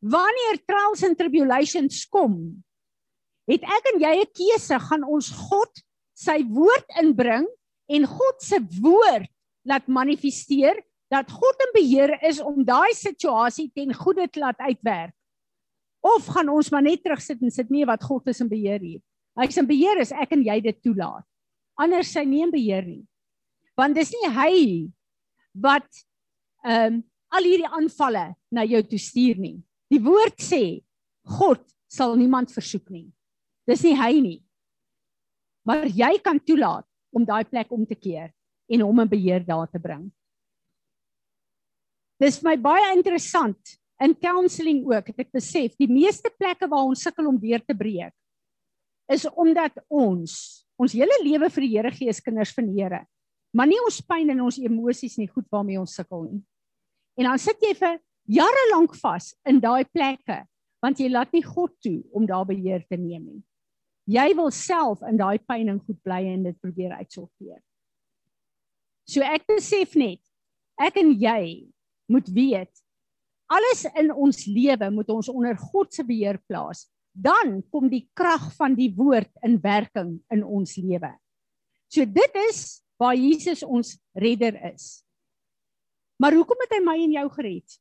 Wanneer trials and tribulations kom, het ek en jy 'n keuse, gaan ons God sy woord inbring en God se woord laat manifesteer dat God in beheer is om daai situasie ten goeie te laat uitwerk. Of gaan ons maar net terugsit en sit nee wat God is in beheer hier. Hy is in beheer is ek en jy dit toelaat anders sy nie in beheer nie. Want dis nie hy wat ehm um, al hierdie aanvalle na jou toe stuur nie. Die woord sê God sal niemand versoek nie. Dis nie hy nie. Maar jy kan toelaat om daai plek om te keer en hom in beheer daar te bring. Dis vir my baie interessant in counselling ook het ek besef die meeste plekke waar ons sukkel om deur te breek is omdat ons ons hele lewe vir die Here gee as kinders van die Here. Maar nie ons pyn en ons emosies nie goed waarmee ons sukkel nie. En dan sit jy vir jare lank vas in daai plekke Want jy laat nie God toe om daar beheer te neem nie. Jy wil self in daai pyn en goed bly en dit probeer uitsorteer. So ek besef net ek en jy moet weet alles in ons lewe moet ons onder God se beheer plaas. Dan kom die krag van die woord in werking in ons lewe. So dit is waar Jesus ons redder is. Maar hoekom het hy my en jou gered?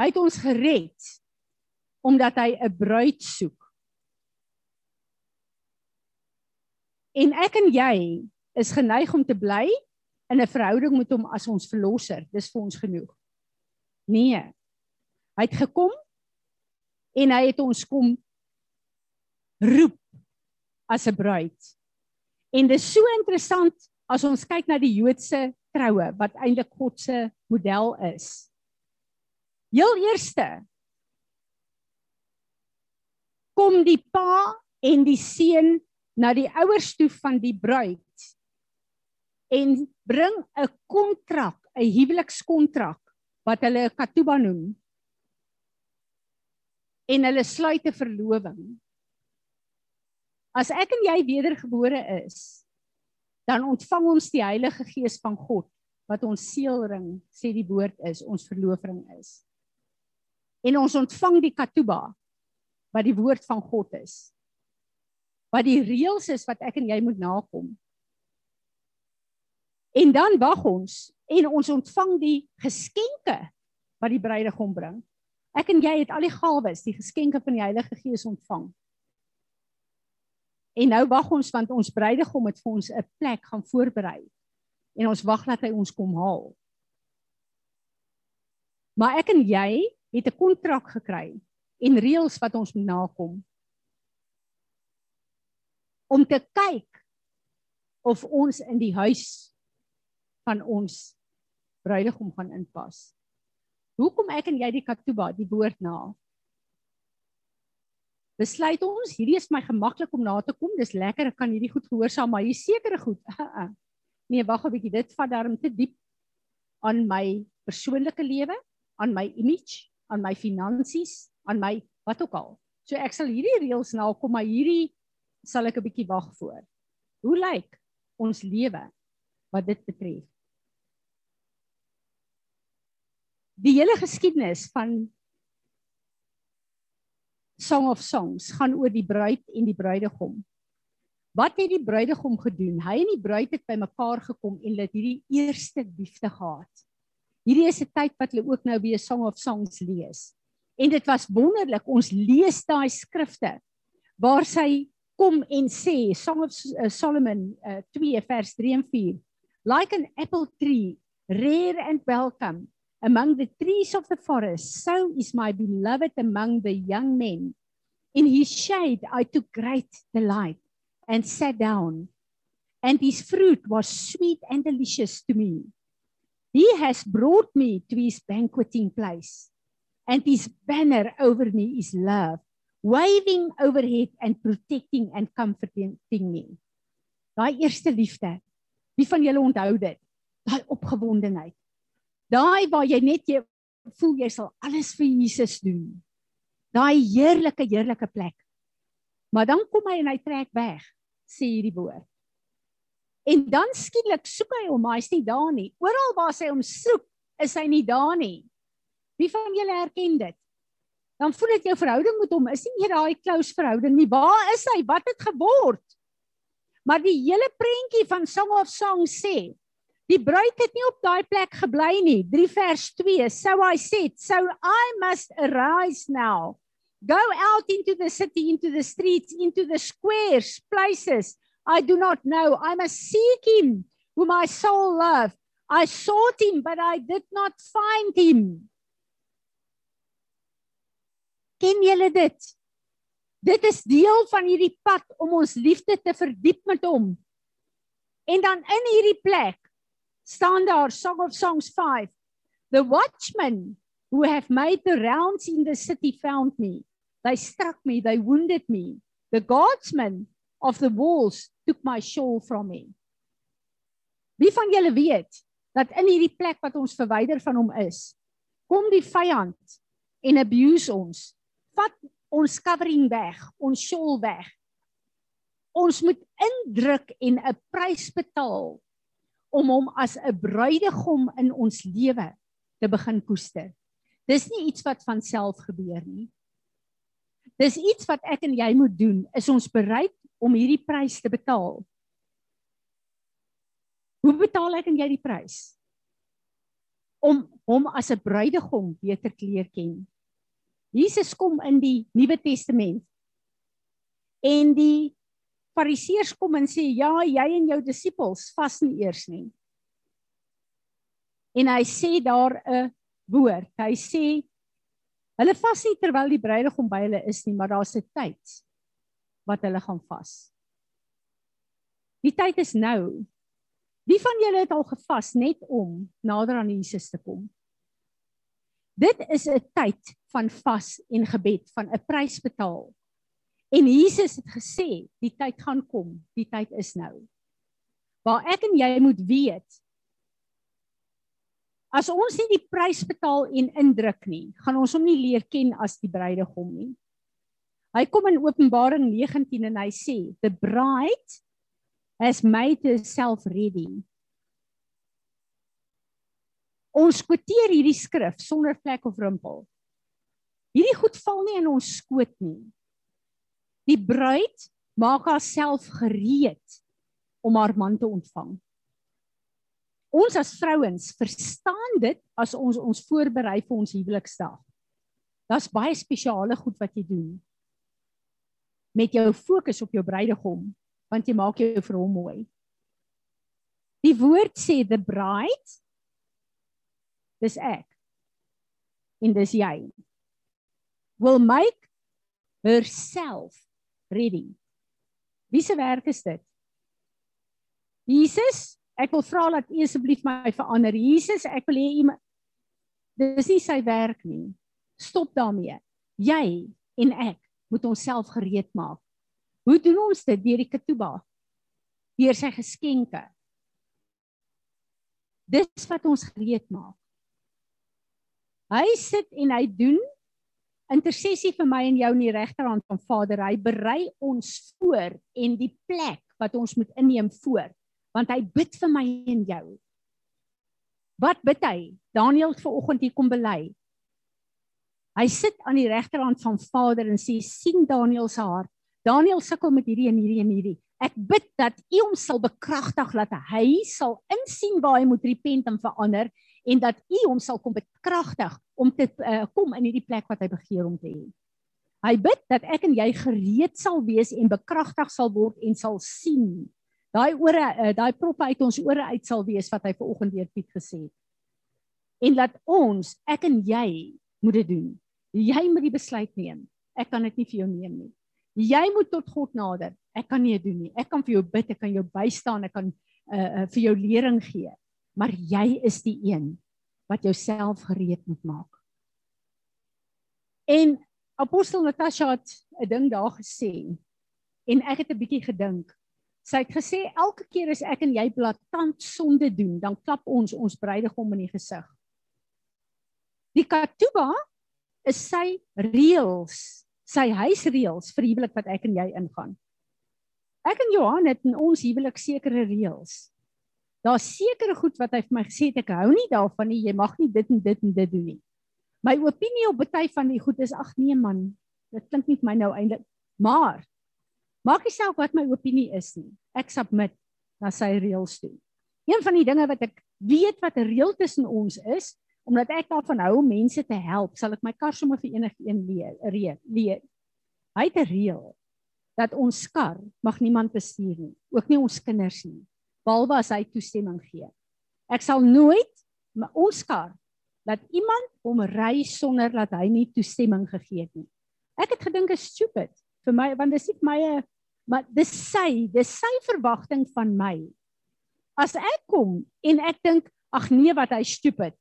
Hy het ons gered omdat hy 'n bruid soek. En ek en jy is geneig om te bly in 'n verhouding met hom as ons verlosser. Dis vir ons genoeg. Nee. Hy het gekom en hy het ons kom roep as 'n bruid. En dis so interessant as ons kyk na die Joodse troue wat eintlik God se model is. Heel eerste kom die pa en die seun na die ouers toe van die bruid en bring 'n kontrak, 'n huwelikskontrak wat hulle 'n katuba noem. En hulle sluit 'n verloving. As ek en jy wedergebore is, dan ontvang ons die Heilige Gees van God wat ons seelring sê die woord is, ons verloofring is en ons ontvang die katuba wat die woord van God is. Wat die reëls is wat ek en jy moet nakom. En dan wag ons en ons ontvang die geskenke wat die bruidegom bring. Ek en jy het al die gawes, die geskenke van die Heilige Gees ontvang. En nou wag ons want ons bruidegom het vir ons 'n plek gaan voorberei. En ons wag dat hy ons kom haal. Maar ek en jy het 'n kontrak gekry en reëls wat ons moet nakom om te kyk of ons in die huis van ons bruidegom gaan inpas. Hoekom ek en jy die katuba, die woord na? Besluit ons, hierdie is my gemaklik om na te kom. Dis lekker, ek kan hierdie goed gehoorsaam, maar hier sekere goed. Nee, wag 'n bietjie, dit vat darm te diep aan my persoonlike lewe, aan my image, aan my finansies, aan my wat ook al. So ek sal hierdie reëls nakom, maar hierdie sal ek 'n bietjie wag voor. Hoe lyk ons lewe wat dit betref? Die hele geskiedenis van Song of Songs gaan oor die bruid en die bruidegom. Wat het die bruidegom gedoen? Hy en die bruid het bymekaar gekom en hulle het hierdie eerste liefde gehad. Hierdie is 'n tyd wat hulle ook nou weer Song of Songs lees. En dit was wonderlik. Ons lees daai skrifte waar sy kom en sê Song of uh, Solomon uh, 2 vers 3 en 4 like an apple tree rare and welcome among the trees of the forest so is my beloved among the young men in his shade i took great delight and sat down and his fruit was sweet and delicious to me He has brought me to his banqueting place, and his banner over me is love, waving overhead and protecting and comforting me. Daai eerste liefde. Wie van julle onthou dit? Daai opgewondenheid. Daai waar jy net jy voel jy sal alles vir Jesus doen. Daai heerlike heerlike plek. Maar dan kom hy en hy trek weg, sê hierdie woord. En dan skielik soek hy hom, maar hy's nie daar nie. Oral waar hy hom soek, is hy nie daar nie. Wie van julle herken dit? Dan voel dit jou verhouding met hom is nie meer daai close verhouding nie. Waar is hy? Wat het geword? Maar die hele prentjie van Song of Songs sê, die bruid het nie op daai plek gebly nie. 3 vers 2. So I said, so I must arise now. Go out into the city, into the streets, into the squares, places I do not know. I must seek him whom my soul loved. I sought him, but I did not find him. Ken julle dit? Dit is deel van hierdie pad om ons liefde te verdiep met hom. En dan in hierdie plek staan daar Song of Songs 5. The watchmen who have made the rounds in the city found me. They struck me, they wounded me. The guardsmen of the walls took my shawl from me. Wie van julle weet dat in hierdie plek wat ons verwyder van hom is, kom die vyand en abuse ons. Vat ons covering weg, ons shawl weg. Ons moet indruk en 'n prys betaal om hom as 'n bruidegom in ons lewe te begin koester. Dis nie iets wat van self gebeur nie. Dis iets wat ek en jy moet doen. Is ons bereid om hierdie prys te betaal? Hoe betaal ek en jy die prys? Om hom as 'n bruidegom beter te leer ken. Jesus kom in die Nuwe Testament. En die Fariseërs kom en sê ja, jy en jou disippels vas nie eers nie. En hy sê daar 'n woord. Hy sê hulle vas nie terwyl die bruidegom by hulle is nie, maar daar's 'n tyd wat hulle gaan vas. Die tyd is nou. Wie van julle het al gevas net om nader aan Jesus te kom? Dit is 'n tyd van vas en gebed, van 'n prys betaal. En Jesus het gesê, die tyd gaan kom, die tyd is nou. Waar ek en jy moet weet as ons nie die prys betaal en indruk nie, gaan ons hom nie leer ken as die bruidegom nie. Hy kom in Openbaring 19 en hy sê, "The bride has made herself ready." Ons kwoteer hierdie skrif sonder vlek of rimpel. Hierdie goed val nie in ons skoot nie. Die bruid maak haarself gereed om haar man te ontvang. Ons as vrouens verstaan dit as ons ons voorberei vir ons huweliksdag. Daar's baie spesiale goed wat jy doen. Met jou fokus op jou bruidegom, want jy maak jou vir hom mooi. Die woord sê the bride dis ek en dis jy will make herself ready. Wie se werk is dit? Jesus, ek wil vra dat U asseblief my verander. Jesus, ek wil hê U Dis nie sy werk nie. Stop daarmee. Jy en ek moet onsself gereed maak. Hoe doen ons dit? Deur die ketuba. Deur sy geskenke. Dis wat ons gereed maak. Hy sit en hy doen intersessie vir my en jou in die regterhand van Vader. Hy berei ons voor en die plek wat ons moet inneem voor, want hy bid vir my en jou. Wat bid hy? Daniël vanoggend hier kom bely. Hy sit aan die regterhand van Vader en sê sien Daniël se hart. Daniël sukkel met hierdie en hierdie en hierdie. Ek bid dat U hom sal bekragtig dat hy sal insien waar hy moet repent en verander en dat U hom sal kom bekragtig om te uh, kom in hierdie plek wat hy begeer om te hê. Hy bid dat ek en jy gereed sal wees en bekragtig sal word en sal sien. Daai ore uh, daai proppe uit ons ore uit sal wees wat hy ver oggend deur Piet gesê het. En dat ons, ek en jy moet dit doen. Jy moet die besluit neem. Ek kan dit nie vir jou neem nie. Jy moet tot God nader. Ek kan nie dit doen nie. Ek kan vir jou bid, ek kan jou bystaan, ek kan uh, uh, vir jou lering gee maar jy is die een wat jouself gereed moet maak. En apostel Natasha het 'n ding daar gesê en ek het 'n bietjie gedink. Sy het gesê elke keer as ek en jy blaatant sonde doen, dan klap ons ons bruidegom in die gesig. Die katuba is sy reëls, sy huisreëls vir huwelik wat ek en jy ingaan. Ek en Johan het in ons huwelik sekere reëls. Daar's sekere goed wat hy vir my gesê het ek hou nie daarvan nie. Jy mag nie dit en dit en dit doen nie. My opinie op baie van die goed is ag nee man, dit klink nie vir my nou eintlik. Maar maak nie saak wat my opinie is nie. Ek submit na sy reëls toe. Een van die dinge wat ek weet wat 'n reël tussen ons is, omdat ek daarvan hou om mense te help, sal ek my kar sommer vir enigiemand leer, leer. Hy het 'n reël dat ons kar mag niemand bestuur nie, ook nie ons kinders nie behalwe as hy toestemming gee. Ek sal nooit ons kar dat iemand hom ry sonder dat hy nie toestemming gegee het nie. Ek het gedink is stupid vir my want dis nie my maar dis sy, dis sy verwagting van my. As ek kom en ek dink ag nee wat hy stupid.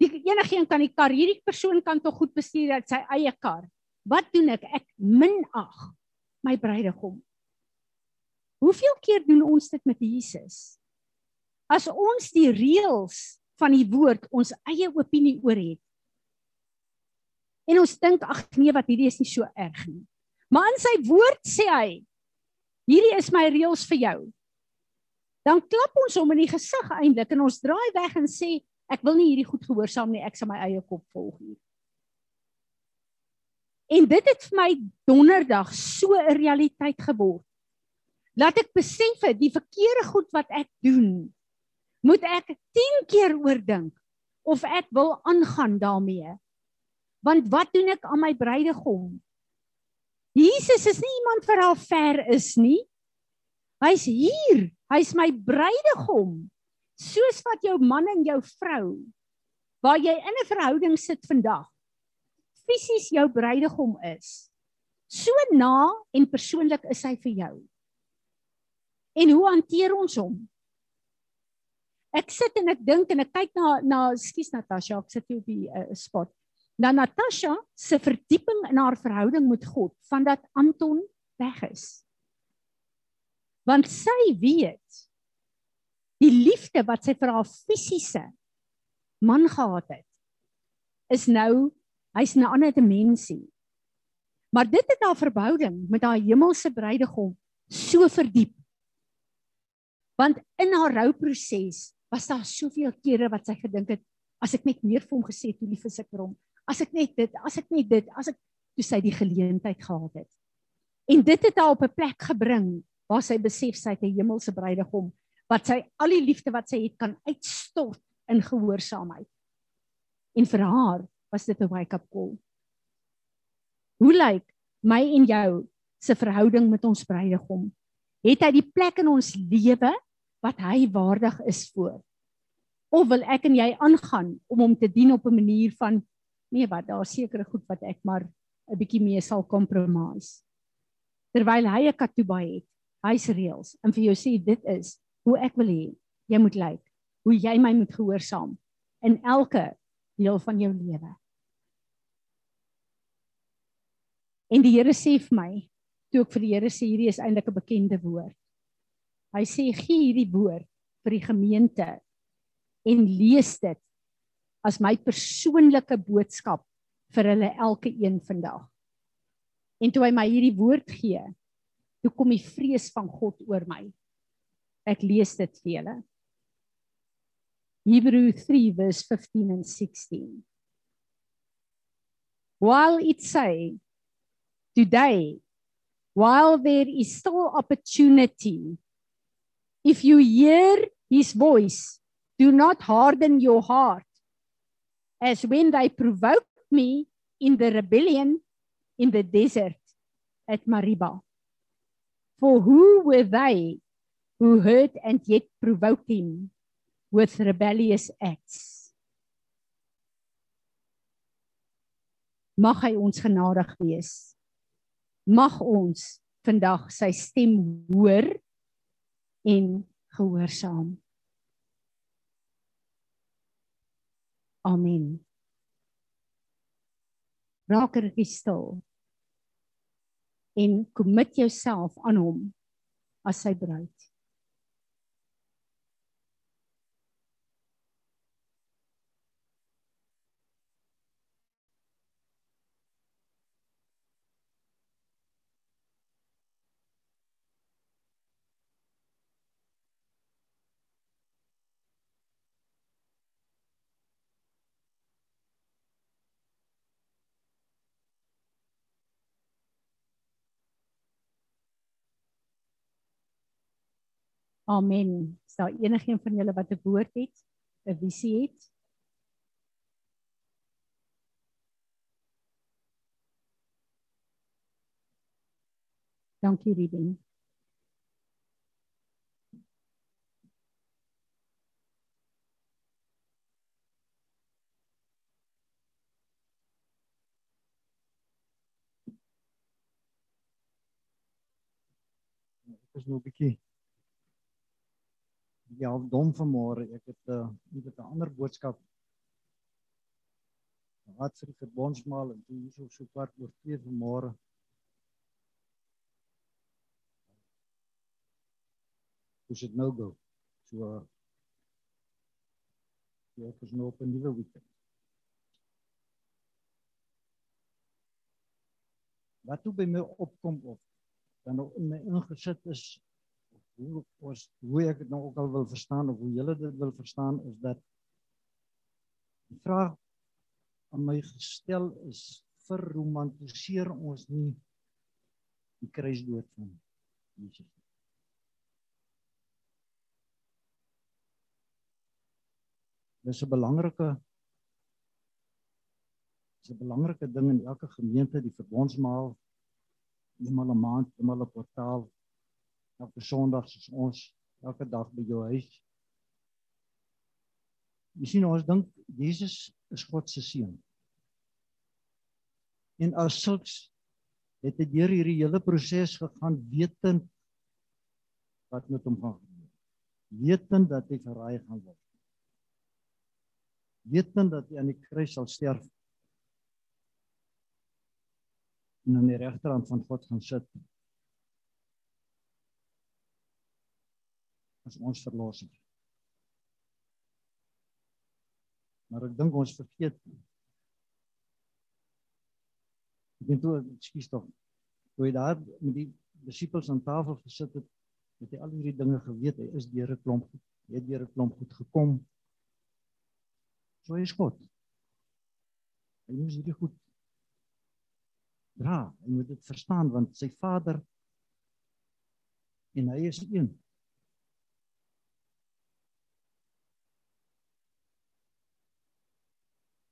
Die enigiemand kan die kar, hierdie persoon kan tog goed bestuur dat sy eie kar. Wat doen ek? Ek minag my bruidegom. Hoeveel keer doen ons dit met Jesus? As ons die reëls van die woord ons eie opinie oor het, En ons dink ag nee, wat hierdie is nie so erg nie. Maar in sy woord sê hy, hierdie is my reëls vir jou. Dan klap ons hom in die gesig eintlik en ons draai weg en sê ek wil nie hierdie goed gehoorsaam nie, ek sal my eie kop volg nie. En dit het vir my donderdag so 'n realiteit geword. Laat ek besef het die verkeerde goed wat ek doen, moet ek 10 keer oordink of ek wil aangaan daarmee. Want wat doen ek aan my bruidegom? Jesus is nie iemand wat al ver is nie. Hy's hier. Hy's my bruidegom. Soos wat jou man en jou vrou waar jy in 'n verhouding sit vandag fisies jou bruidegom is. So na en persoonlik is hy vir jou. En hoe hanteer ons hom? Ek sit en ek dink en ek kyk na na skus Natasha, ek sit hier op die uh, spot. Na Natasha se verdieping in haar verhouding met God van dat Anton weg is. Want sy weet die liefde wat sy vir haar fisiese man gehad het is nou hy's 'n ander dimensie. Maar dit het haar verhouding met haar hemelse bruidegom so verdiep. Want in haar rouproses was daar soveel kere wat sy gedink het as ek net meer vir hom gesê het hoe lief is ek vir hom. As ek net dit as ek net dit as ek toe sy die geleentheid gehad het. En dit het haar op 'n plek gebring waar sy besef sy het 'n hemelse bruidegom wat sy al die liefde wat sy het kan uitstort in gehoorsaamheid. En vir haar was dit 'n wake up call. Hoe lyk my en jou se verhouding met ons bruidegom? Het hy die plek in ons lewe wat hy waardig is voor. Of wil ek en jy aangaan om hom te dien op 'n manier van nee wat daar sekere goed wat ek maar 'n bietjie mee sal compromise. Terwyl hy 'n katuba het, hy's reëls en vir jou sê dit is hoe ek wil hê jy moet lyk, hoe jy my moet gehoorsaam in elke deel van jou lewe. En die Here sê vir my, toe ek vir die Here sê hierdie is eintlik 'n bekende woord. Hy sê gee hierdie woord vir die gemeente en lees dit as my persoonlike boodskap vir hulle elke een vandag. En toe hy my hierdie woord gee, toe kom die vrees van God oor my. Ek lees dit vir julle. Hebrew 3 verse 15 and 16. While it say today while there is still opportunity If you hear his voice, do not harden your heart as when they provoked me in the rebellion in the desert at Mariba. For who were they who heard and yet provoked him with rebellious acts? Mag hy ons genadig wees. Mag ons vandag sy stem hoor en gehoorsaam. Amen. Raak er stil en commit jouself aan hom as sy bruid. Amen. Is daar enigiemand van julle wat 'n woord het, 'n visie het? Dankie, Ruben. Is nou 'n bietjie ja, dom vanmôre. Ek het 'n uh, iewers 'n ander boodskap. Wat vir die verbondsmaal en toe hierso so kwart oor 2 vanmôre. Hoe sit nou go? So Ja, ek is nou op 'n nuwe week. wat toe by my opkom of dan nog in my ingesit is hoe ons hoe ek dit nou ook al wil verstaan of hoe julle dit wil verstaan is dat die vraag aan my gestel is vir romantiseer ons nie die kruisdood van Jesus nie. Dis 'n belangrike dis 'n belangrike ding in elke gemeente die verbondsmaal eenmal 'n maand, eenmal 'n kwartaal elke Sondag soos ons elke dag by jou huis. Jy sien ons dink Jesus is God se seun. En as sulks het hy deur hierdie hele proses gegaan wetend wat met hom gaan gebeur. Wetend dat hy verraai gaan word. Wetend dat hy aan die kruis sal sterf. En aan die regterhand van God gaan sit as ons verlosser. Maar ek dink ons vergeet Ek dink toe, ekskuus tog. Toe hy daar met die disippels aan tafel gesit het, het hy al hierdie dinge geweet. Hy is deur 'n klomp goed, hy het deur 'n klomp goed gekom. So is God. Hy moes hierdie goed dra. Hy moet dit verstaan want sy Vader en hy is een.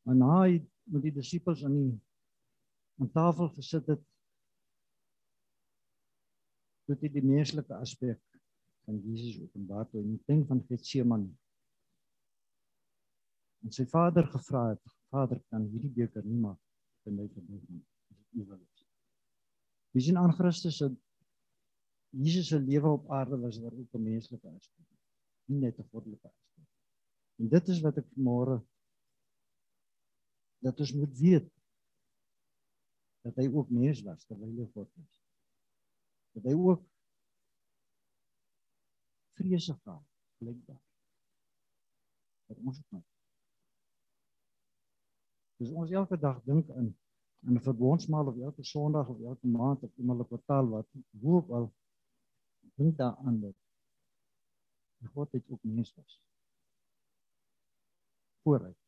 Na hy met die disippels aan die aan tafel gesit het, het hy die menslike aspek van Jesus openbaar toe in die tent van Getsemane. En sy vader gevra het, Vader, kan hierdie beker nie maar by my verby gaan as dit u wil is. Wie sien aan Christus se Jesus se lewe op aarde was daar ook 'n menslike aspek, nie net 'n goddelike aspek. En dit is wat ek môre dat ons moet weet dat hy ook mens was terwyl hy God was. Dat hy ook vrese gehad blijkbaar. Dat ons ook Dus ons elke dag dink in in 'n verbondsmaal of elke Sondag of elke maand of eenmal 'n kwartaal wat hoe ook al dink daaraan dat God het ook mens was. Vooruit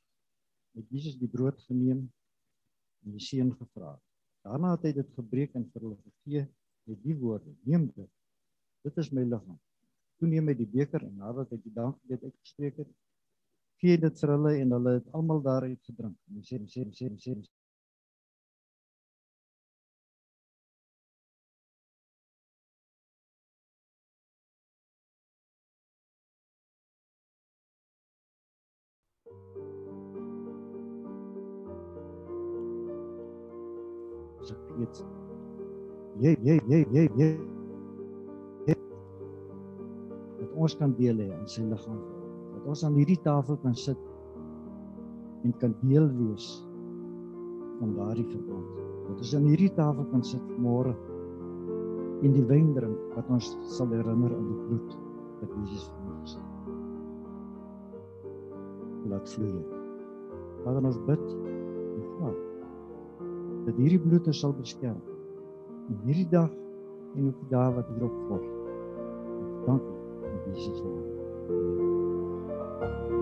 het Jesus die brood geneem en die seën gevra. Daarna het hy dit gebreek en vir hulle gegee met die woorde: "Neem dit. Dit is my liggaam." Toe neem hy die beker en nadat hy die dankgebed uitgespreek het, gee dit vir hulle en hulle het almal daaruit gedrink. En hy sê sê sê sê as ek weet jy jy jy jy jy dat ons kan deel hê aan sy liggaam. Dat ons aan hierdie tafel kan sit en kan deel wees van daardie verbond dat ons aan hierdie tafel kan sit môre in die wyn drink wat ons sal herinner aan die bloed wat Jesus vir ons het. Laat vloei. Vader ons bid dat hierdie bloed ons sal beskerm. In hierdie dag en ook die dae wat hierop volg. Dankie in Jesus naam.